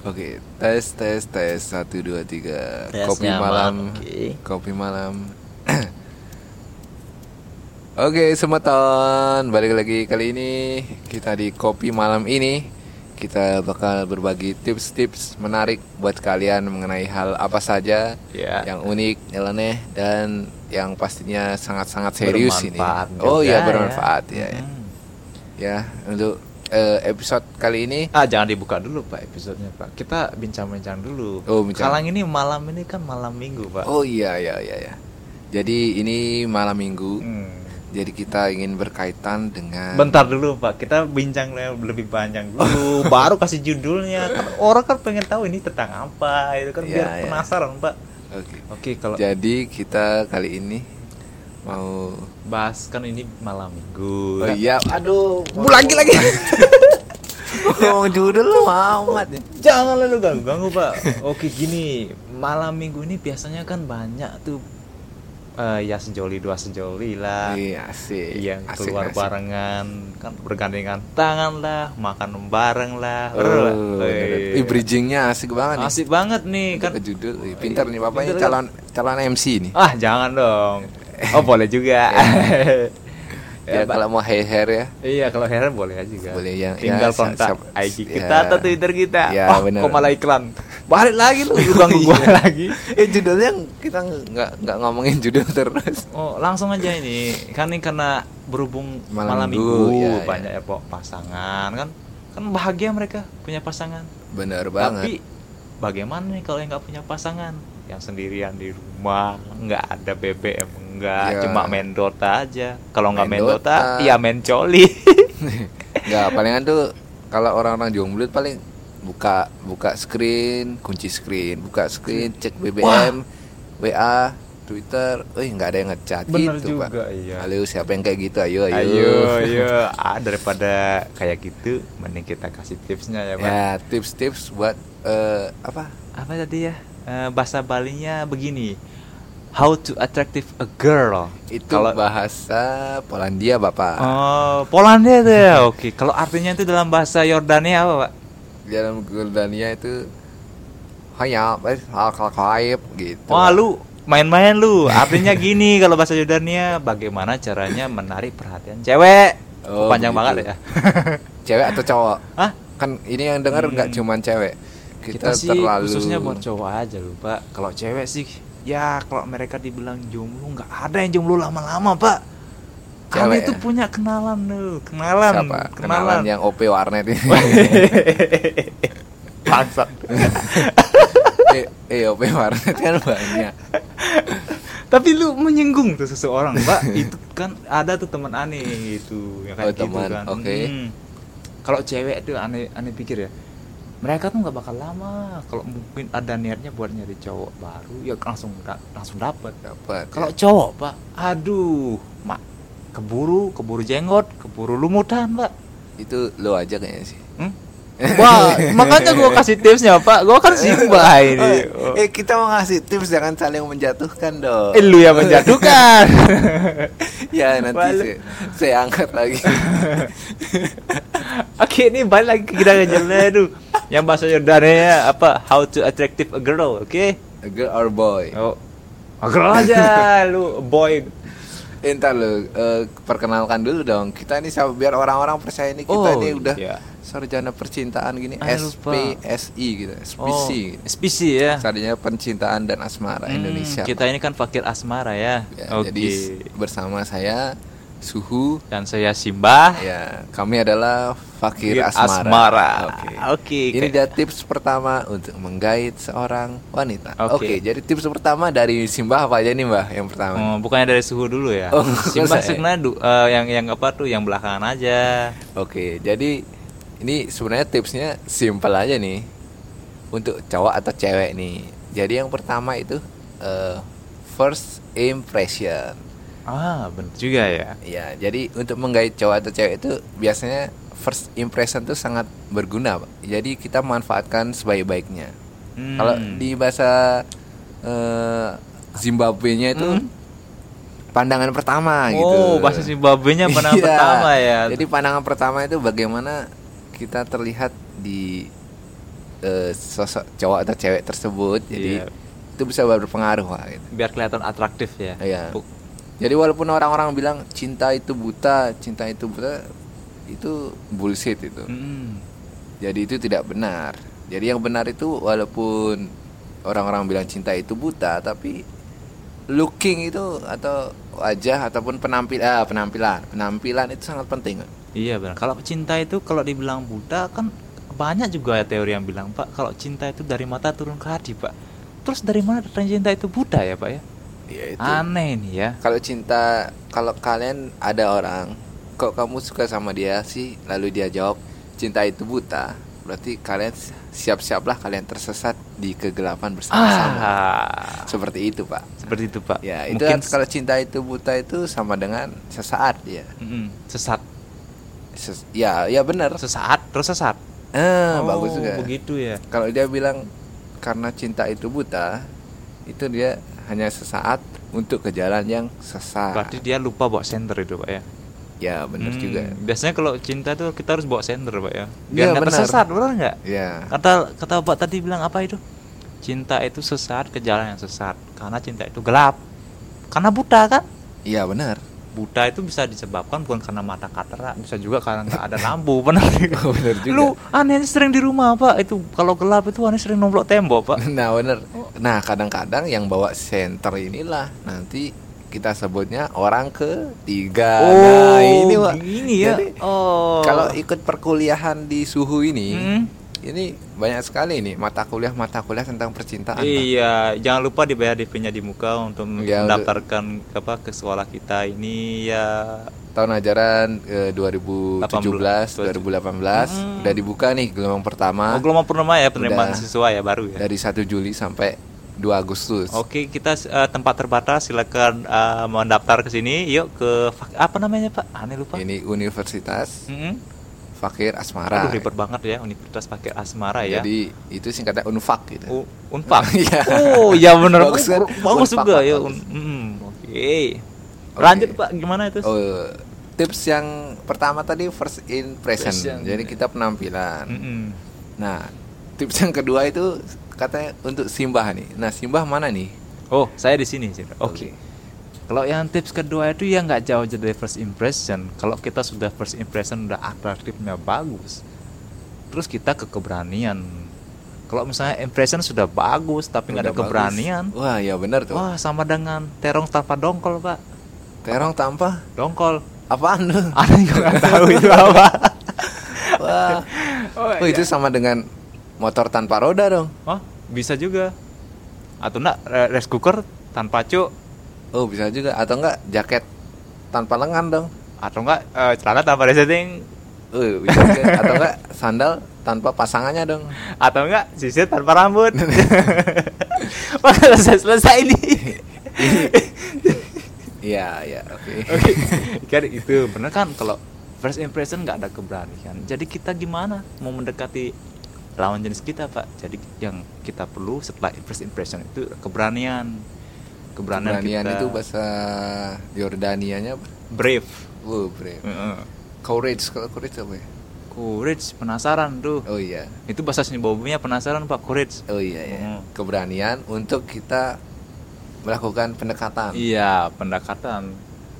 Oke, tes tes tes satu dua tiga. Tes Kopi malam, oke. kopi malam. Oke, semeton balik lagi kali ini kita di kopi malam ini kita bakal berbagi tips-tips menarik buat kalian mengenai hal apa saja Ya. yang unik, nyeleneh dan yang pastinya sangat-sangat serius ini. Oh iya ya. bermanfaat ya. ya. Hmm. Ya, untuk eh, episode kali ini Ah jangan dibuka dulu pak episodenya pak. Kita bincang-bincang dulu. Oh, bincang. Kalang ini malam ini kan malam minggu pak. Oh iya iya iya ya. Jadi ini malam minggu. Hmm. Jadi kita ingin berkaitan dengan Bentar dulu pak, kita bincang le- lebih panjang dulu, baru kasih judulnya. Kan orang kan pengen tahu ini tentang apa, itu kan Iya, biar iya. penasaran pak. Oke. Oke kalau Jadi kita kali ini mau bahas kan ini malam minggu. Oh kan? iya, aduh, Bu, lagi lagi. ngomong judul lu amat ya. Jangan lalu ganggu ganggu pak. Oke gini, malam minggu ini biasanya kan banyak tuh eh, ya sejoli dua sejoli lah. Iya, asik. yang Asik, keluar asik. barengan kan bergandengan tangan lah makan bareng lah Oh, Wih. Ih, bridgingnya asik banget nih. asik banget nih Kan judul. Pintar nih bapaknya calon calon MC nih. ah jangan dong oh boleh juga Ya, Pak. kalau mau hair hair ya. iya kalau heran boleh aja juga Boleh, ya- tinggal ya, kontak siap- IG ya. kita atau Twitter kita Ya, oh bener. kok malah iklan balik lagi lu ganggu gua Iya. lagi Eh judulnya kita nggak nggak ngomongin judul terus. Oh langsung aja ini kan ini karena berhubung Malam malam, minggu, minggu, ya, ya. banyak ya Pok, pasangan kan kan bahagia mereka punya pasangan Bener Tapi banget. bagaimana nih kalau yang nggak punya pasangan? Yang sendirian di rumah, nggak ada BBM, nggak Ya. cuma main Dota aja. Kalau nggak Main main Dota, Dota. ya main coli. Nggak, palingan tuh kalau orang-orang jomblo paling buka buka screen, kunci screen, buka screen, cek BBM, WA, Twitter, eh nggak ada yang ngechat Bener gitu, Pak. juga, iya. Halo, siapa yang kayak gitu? Ayo, ayo. ayo, ayo. Ah, daripada kayak gitu, mending kita kasih tipsnya ya, Pak. Ya, tips-tips buat eh, apa? Apa tadi ya? Eh, bahasa Balinya begini. How to attractive a girl. Itu kalau bahasa Polandia, Bapak. Oh, Polandia tuh ya. Oke, kalau artinya itu dalam bahasa Yordania apa, Pak? Dalam Polandia itu hanya hal hal gitu. Wah lu main-main lu. Artinya gini kalau bahasa Yordania bagaimana caranya menarik perhatian cewek. Oh, Panjang begitu. banget ya. Cewek atau cowok? Hah? Kan ini yang dengar nggak Hmm. cuman cewek. Kita, Kita, sih terlalu khususnya buat cowok aja lu, Pak. Kalau cewek sih ya kalau mereka dibilang jomblo nggak ada yang jomblo lama-lama, Pak. Kami Cewek itu ya? punya kenalan lu, kenalan, Siapa? Kenalan yang OP warnet ini. Bangsat. eh, eh, OP warnet kan banyak. Tapi lu menyinggung tuh seseorang, Pak. itu kan ada tuh teman aneh itu, ya Oh, kayak gitu teman, kan. oke. Hmm. Kalau cewek tuh aneh aneh pikir ya. Mereka tuh nggak bakal lama. Kalau mungkin ada niatnya buat nyari cowok baru, ya langsung da- langsung dapat. Dapat. Kalau ya. cowok, Pak, aduh, mak keburu, keburu jenggot, keburu lumutan, Pak. itu lo aja kayaknya sih. Hmm? Wah, makanya gua kasih tipsnya, Pak. Gua kan simba ini. Oh, eh kita mau ngasih tips jangan saling menjatuhkan dong. Eh, lu yang menjatuhkan. ya nanti Malu. saya, saya angkat lagi. Oke, ini balik lagi ke kita ngejelnya dulu. Yang bahasa Yordania apa? How to attractive a girl, oke? A girl or boy. Oh, a girl aja, lu boy. Eh, ntar lo eh, perkenalkan dulu dong. Kita ini sama biar orang-orang percaya ini kita Oh, ini udah iya. sarjana percintaan gini Ah. SPSI gitu, SPC. Oh, gitu. SPC ya. Sarjana Percintaan dan Asmara Hmm, Indonesia. Kita ini kan fakir asmara ya. Ya, oke. Jadi bersama saya Suhu Dan saya Simba. ya kami adalah Fakir Asmara. Asmara. Oke. Oke, Ini dia tips pertama untuk menggait seorang wanita. Oke, Oke. jadi tips pertama dari Simbah apa aja nih Mbah yang pertama? Oh, bukannya dari suhu dulu ya? Oh, Simba saya. sebenarnya du- eh, yang yang apa tuh yang belakangan aja. Oke, jadi ini sebenarnya tipsnya simpel aja nih untuk cowok atau cewek nih. Jadi yang pertama itu eh, first impression. Ah, benar juga ya. Ya, jadi untuk menggait cowok atau cewek itu biasanya first impression itu sangat berguna, Pak. Jadi kita manfaatkan sebaik-baiknya. Hmm. Kalau di bahasa eh, Zimbabwe-nya itu Hmm. pandangan pertama gitu. Oh, bahasa Zimbabwe-nya pandangan Iya. pertama ya. Jadi pandangan pertama itu bagaimana kita terlihat di eh, sosok cowok atau cewek tersebut jadi Iya. itu bisa berpengaruh pak gitu. biar kelihatan atraktif ya Iya. Jadi walaupun orang-orang bilang cinta itu buta, cinta itu buta, itu bullshit itu. Mm. Jadi itu tidak benar. Jadi yang benar itu walaupun orang-orang bilang cinta itu buta, tapi looking itu atau wajah ataupun penampilan, ah, penampilan, penampilan itu sangat penting. Iya benar. Kalau cinta itu kalau dibilang buta kan banyak juga ya teori yang bilang Pak kalau cinta itu dari mata turun ke hati Pak. Terus dari mana datang cinta itu buta ya Pak ya? Ya itu. Aneh nih ya. Kalau cinta, kalau kalian ada orang, kok kamu suka sama dia sih, lalu dia jawab cinta itu buta, berarti kalian siap-siaplah kalian tersesat di kegelapan bersama-sama. Ah, Seperti itu pak. seperti itu Pak. Ya itu Mungkin kalau cinta itu buta itu sama dengan sesaat dia. Mm-mm, sesat, Ses- ya ya benar. sesaat terus sesat. Ah Oh, bagus juga. Begitu ya. Kalau dia bilang karena cinta itu buta, itu dia hanya sesaat untuk ke jalan yang sesat. Berarti dia lupa bawa senter itu Pak ya. Ya benar Hmm, juga. Biasanya kalau cinta tuh kita harus bawa senter Pak ya. Iya, Biar nggak benar. tersesat, benar nggak? Ya. Kata kata Bapak tadi bilang apa itu? Cinta itu sesat ke jalan yang sesat karena cinta itu gelap. Karena buta kan? Iya benar. Buta itu bisa disebabkan bukan karena mata katarak, bisa juga karena nggak ada lampu, benar? Oh, benar juga. Lu aneh sering di rumah Pak, itu kalau gelap itu aneh sering nomplok tembok Pak. Nah bener. Nah kadang-kadang yang bawa senter inilah nanti kita sebutnya orang ketiga. nah ini Wak. gini ya. Jadi, oh. Kalau ikut perkuliahan di suhu ini, Hmm. ini banyak sekali nih mata kuliah mata kuliah tentang percintaan. Iya, jangan lupa dibayar DP-nya di muka untuk Ya, mendaftarkan apa ke sekolah kita ini ya Tahun ajaran eh, 2017 2018 Hmm. udah dibuka nih gelombang pertama Oh, gelombang purnama ya penerimaan Udah. siswa ya baru ya. dari 1 Juli sampai 2 Agustus. Oke, kita eh, tempat terbatas silakan eh, mendaftar ke sini. Yuk ke apa namanya, Pak? Aneh lupa. Ini Universitas Mm-mm. Fakir Asmara. Aduh ribet banget ya Universitas Pakai Asmara ya. Jadi itu singkatnya Unfak gitu. U- Unpad. Iya. oh, ya benar. Bagus kan? Bagus juga ya. Un- mm, Oke. Lanjut, Pak. Gimana itu? Oh, tips yang pertama tadi first impression. Jadi kita penampilan. Mm-mm. Nah, tips yang kedua itu katanya untuk simbah nih. Nah, simbah mana nih? Oh, saya di sini. Oke. Kalau yang tips kedua itu ya nggak jauh dari first impression. Kalau kita sudah first impression udah atraktifnya bagus, terus kita ke keberanian. Kalau misalnya impression sudah bagus tapi nggak ada bagus. keberanian, Wah, ya benar tuh. wah sama dengan terong tanpa dongkol pak. Terong tanpa Dongkol. apaan lu? Ada juga nggak tahu itu apa. Wah. Oh, Oh, itu sama dengan motor tanpa roda dong. Oh, bisa juga. Atau enggak rice cooker tanpa cuk Oh, bisa juga atau enggak jaket tanpa lengan dong. atau enggak eh, celana tanpa resetting Oh, bisa juga. atau enggak sandal tanpa pasangannya dong. atau enggak sisir tanpa rambut. Wah, selesai selesai ini. Iya, iya, oke. Oke, kan itu bener kan kalau first impression nggak ada keberanian. Jadi kita gimana mau mendekati lawan jenis kita pak? Jadi yang kita perlu setelah first impression itu keberanian. Keberanian, Keberanian kita itu bahasa Yordanianya apa? brave. Oh, brave. Heeh. Courage, kalau courage apa ya? Courage, penasaran tuh. Oh iya. Itu bahasa seni bobnya penasaran pak, courage. Oh iya ya. Hmm. Keberanian untuk kita melakukan pendekatan. Iya, pendekatan.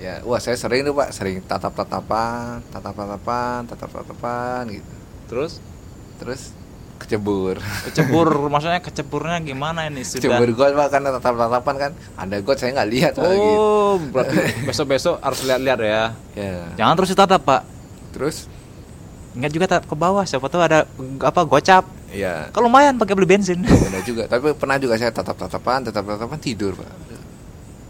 Ya, wah saya sering tuh Pak, sering tatap-tatapan, tatap-tatapan, tatap-tatapan gitu. Terus Terus kecebur. kecebur, maksudnya keceburnya gimana ini sudah? Kecebur got Pak karena tatap-tatapan kan ada got saya nggak lihat gitu. Oh, berarti besok-besok harus lihat-lihat ya. Ya. Jangan terus ditatap, Pak. Terus Ingat juga tatap ke bawah, siapa tahu ada apa gocap. ya Kalau lumayan pakai beli bensin. benar juga. Tapi pernah juga saya tatap-tatapan, tatap-tatapan tidur Pak.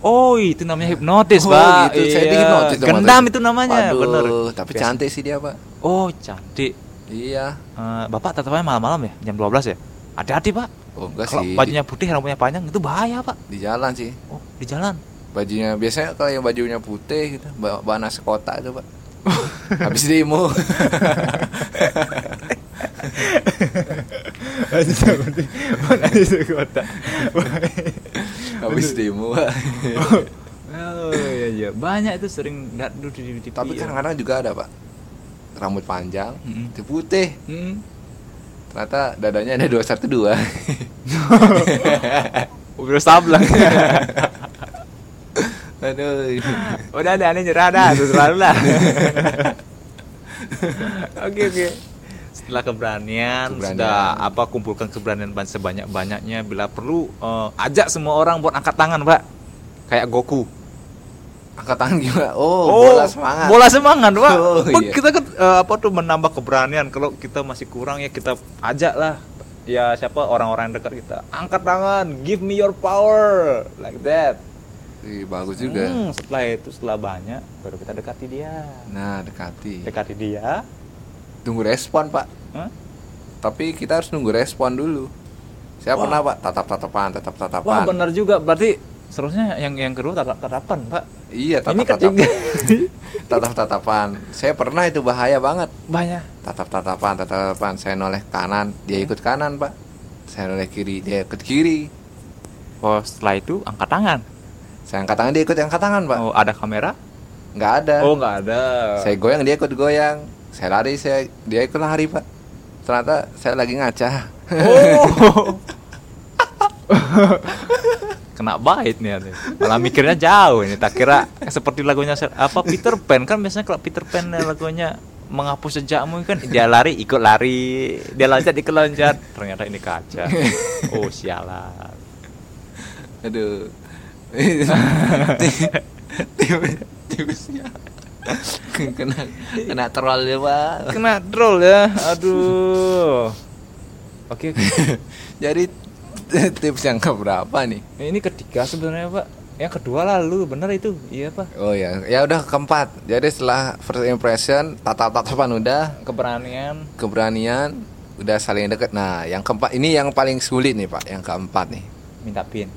Oh, itu namanya hipnotis, Oh, Pak. gitu. Saya Iya. dihipnotis dong Gendam itu namanya, Waduh, bener. Tapi Biasa. cantik sih dia Pak. Oh, cantik. Iya. Eh, Bapak tatapannya malam-malam ya, jam 12 ya? Hati-hati, Pak. Oh enggak Kalau sih. bajunya putih, rambutnya panjang itu bahaya, Pak. di jalan sih. Oh, di jalan. Bajunya biasanya kalau yang bajunya putih gitu, bawa, kotak itu, Pak. Habis demo. Habis demo, Pak. Oh iya iya, banyak itu sering lihat dulu di. Tapi kadang-kadang juga ada, Pak. Rambut panjang, Mm-mm. itu putih. Hmm. ternyata dadanya ada 212 Udah sableng. aduh Udah ada aneh nyerah dah, selalu lah. Oke oke. Setelah keberanian, Keberanian. sudah apa kumpulkan keberanian ban- sebanyak-banyaknya bila perlu eh, ajak semua orang buat angkat tangan, Pak. Kayak Goku. Angkat tangan gimana oh, bola semangat Bola semangat, Pak. Oh, iya. Kita kan eh, apa tuh menambah keberanian. Kalau kita masih kurang ya kita ajak lah. Ya siapa orang-orang yang dekat kita. Angkat tangan, give me your power. Like that. Ih, bagus juga Hmm, setelah itu setelah banyak baru kita dekati dia. nah dekati Dekati dia. tunggu respon pak Hah? tapi kita harus nunggu respon dulu saya Wah. pernah pak tatap tatapan tatap Wah benar juga berarti seterusnya yang yang kedua tatap tatapan pak. Iya Ini tatap ketiga tatapan tatap tatapan saya pernah itu bahaya banget. Banyak. tatap tatapan. Tatap tatapan saya noleh kanan dia ikut kanan pak. Saya noleh kiri dia ikut kiri. Oh setelah itu angkat tangan. saya angkat tangan dia ikut angkat tangan pak. Oh ada kamera? nggak ada. Oh nggak ada. saya goyang dia ikut goyang. Saya lari saya dia ikut lari pak. Ternyata saya lagi ngaca. Oh. Kena bait nih. Malah mikirnya jauh ini. Tak kira seperti lagunya apa Peter Pan. Kan biasanya kalau Peter Pan lagunya menghapus jejakmu kan dia lari ikut lari. Dia loncat ikut loncat. Ternyata ini kaca. Oh sialan. Aduh. Tipsnya kena kena troll ya pak. Kena troll ya? Aduh. Oke oke. jadi tips yang keberapa nih? Ini ketiga sebenarnya pak. Yang kedua lalu bener itu. Iya pak. Oh ya ya udah keempat. Jadi setelah first impression tatap tatapan udah. Keberanian. Keberanian udah saling deket. Nah yang keempat ini yang paling sulit nih pak. Yang keempat nih. Minta pin.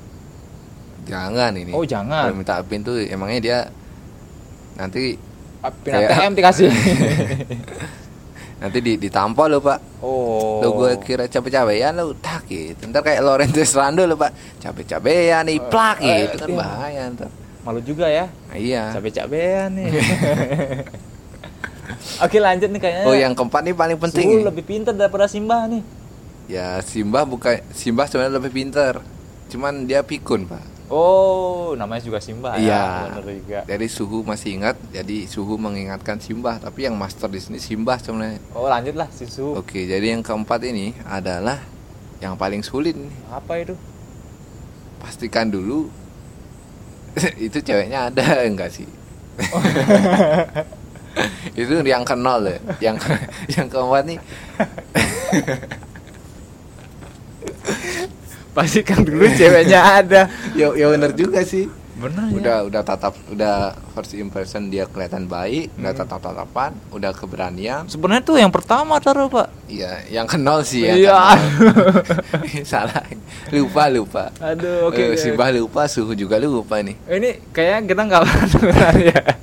Jangan ini. Oh, jangan. Kalau minta pin tuh emangnya dia nanti pin Kayak- ATM dikasih nanti di, ditampol lo pak oh Lo gue kira capek-capekan lo tak gitu. Ntar kayak Lorenzo Rando lo pak capek-capekan nih plak eh, gitu kan iya. bahaya ntar. malu juga ya Nah, iya. capek-capekan nih oke lanjut nih kayaknya Oh yang keempat nih paling penting. Suhu lebih pintar daripada Simba nih Ya Simba bukan Simba sebenarnya lebih pinter. Cuman dia pikun pak. Oh namanya juga Simba Iya. ya bener juga Dari suhu masih ingat. Jadi suhu mengingatkan Simba. Tapi yang master di sini Simba sebenarnya. oh lanjutlah si Suhu Oke jadi yang keempat ini adalah yang paling sulit nih. apa itu Pastikan dulu itu ceweknya ada enggak sih? itu yang ke nol ya. Yang yang keempat nih pastikan dulu ceweknya ada ya ya bener juga sih. bener ya Udah udah tatap udah first impression dia kelihatan baik, udah tatap tatapan, udah keberanian. sebenarnya tuh yang pertama taruh pak Iya, yang ke nol sih ya. Iya. Salah. Lupa lupa. aduh oke Eh. Simbah lupa, suhu juga lupa nih. ini kayaknya kita nggak pernah ya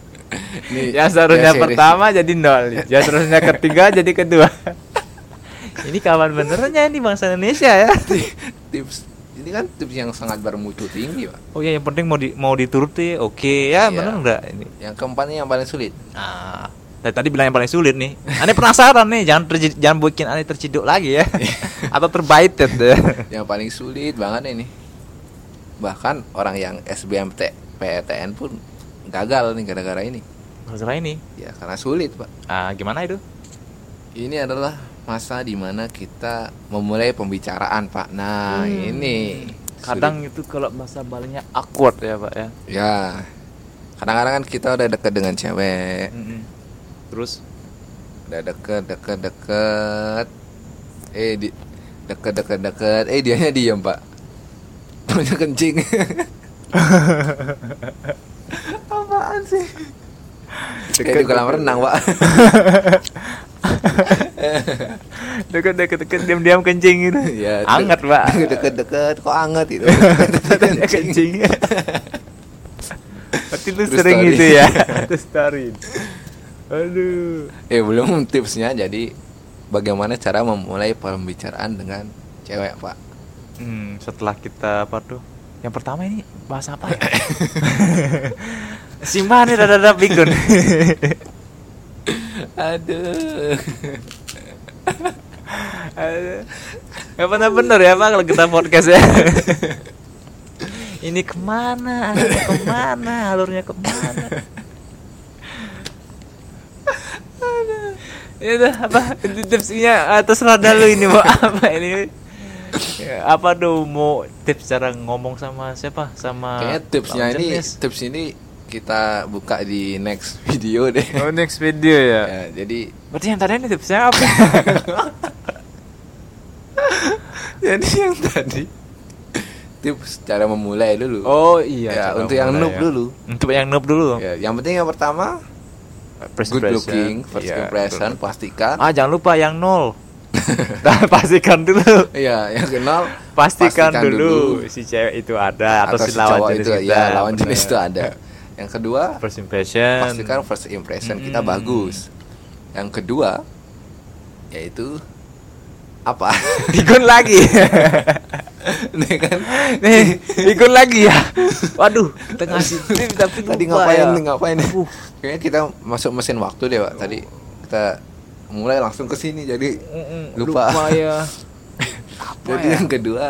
Nih, yang seharusnya ya, pertama jadi nol yang seharusnya ketiga jadi kedua ini kawan benernya ini bangsa Indonesia ya tips ini kan tips yang sangat bermutu tinggi, Pak. oh ya yang penting mau di mau dituruti oke ya Iya. bener enggak ini Yang keempat ini yang paling sulit. nah dari tadi bilang yang paling sulit nih aneh penasaran nih jangan terji- jangan bikin aneh terciduk lagi ya atau terbaited deh yang paling sulit banget ini. Bahkan orang yang SBMT PTN pun gagal nih gara-gara ini. masalah ini Ya karena sulit, Pak. ah gimana itu Ini adalah masa di mana kita memulai pembicaraan, Pak. Nah, Hmm. ini kadang itu kalau bahasa Balinya awkward ya pak ya sulit. ya kadang-kadang kan kita udah deket dengan cewek, Mm-mm. terus udah deket, deket, deket. Eh di deket, deket, deket. Eh dianya diem, Pak. Punya kencing. Apaan sih? Kayak di kolam renang, Pak. deket deket deket diam diam kencing gitu. Ya, anget pak. Deket, deket, kok anget itu? Kencing. Berarti lu sering gitu ya? Story. Aduh. Eh belum tipsnya jadi bagaimana cara memulai pembicaraan dengan cewek pak? Hmm, Setelah kita apa tuh? Yang pertama ini bahasa apa ya? Simba nih dada pikun. Aduh Gak pernah bener ya pak kalau kita podcast ya. Ini ke mana? Alurnya ke mana? Alurnya ke mana? Ya udah apa tipsnya atas rada lu ini mau apa ini? Apa tuh mau tips cara ngomong sama siapa? Sama Kayaknya tipsnya ini tips ini kita buka di next video deh. Oh next video ya. Ya, jadi Berarti yang tadi ini tipsnya apa? jadi yang tadi tips cara memulai dulu. oh iya. ya, untuk yang noob ya. dulu. Untuk yang noob dulu. Ya, yang penting yang pertama First good impression. looking, first Iya, impression, betul. pastikan. Ah jangan lupa yang nol. Nah, pastikan dulu. Iya, yang kenal Pastikan, dulu, si cewek itu ada atau, si lawan jenis itu kita. ya lawan bener. jenis itu ada. Yang kedua, First impression. pastikan first impression kita Mm-mm. bagus. Yang kedua yaitu apa? Ikut lagi. Nih kan Nih, ikut lagi ya. Waduh, kita ngasih tip tapi tadi lupa ngapain ya. ngapain Uh. kayaknya kita masuk mesin waktu deh pak tadi kita mulai langsung ke sini jadi Mm-mm, lupa. ya. Apa jadi ya? yang kedua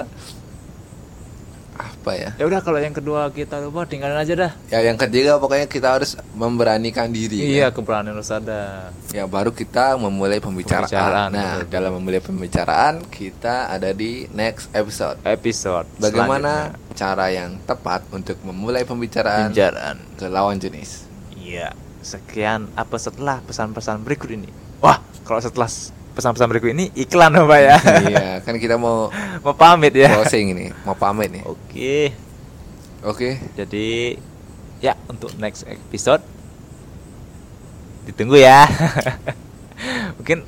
apa ya Ya udah kalau yang kedua kita lupa tinggalin aja dah. ya yang ketiga pokoknya kita harus memberanikan diri Iya, kan? keberanian harus ada. ya baru kita memulai pembicaraan, Pembicaraan, nah betul. dalam memulai pembicaraan kita ada di next episode Episode bagaimana cara yang tepat untuk memulai pembicaraan pembicaraan. ke lawan jenis Iya. Sekian apa setelah pesan-pesan berikut ini? Wah, kalau setelah pesan-pesan berikut ini iklan apa ya? iya kan kita mau Mau pamit ya. closing ini mau pamit nih Oke. oke Jadi ya untuk next episode ditunggu ya. Mungkin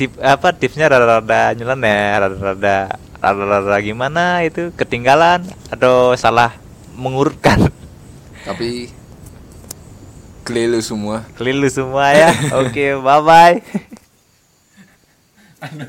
tip apa tipsnya rada-rada nyeleneh, rada-rada rada-rada gimana itu ketinggalan atau salah mengurutkan. tapi keliru semua Keliru semua ya. Oke, bye bye. I know.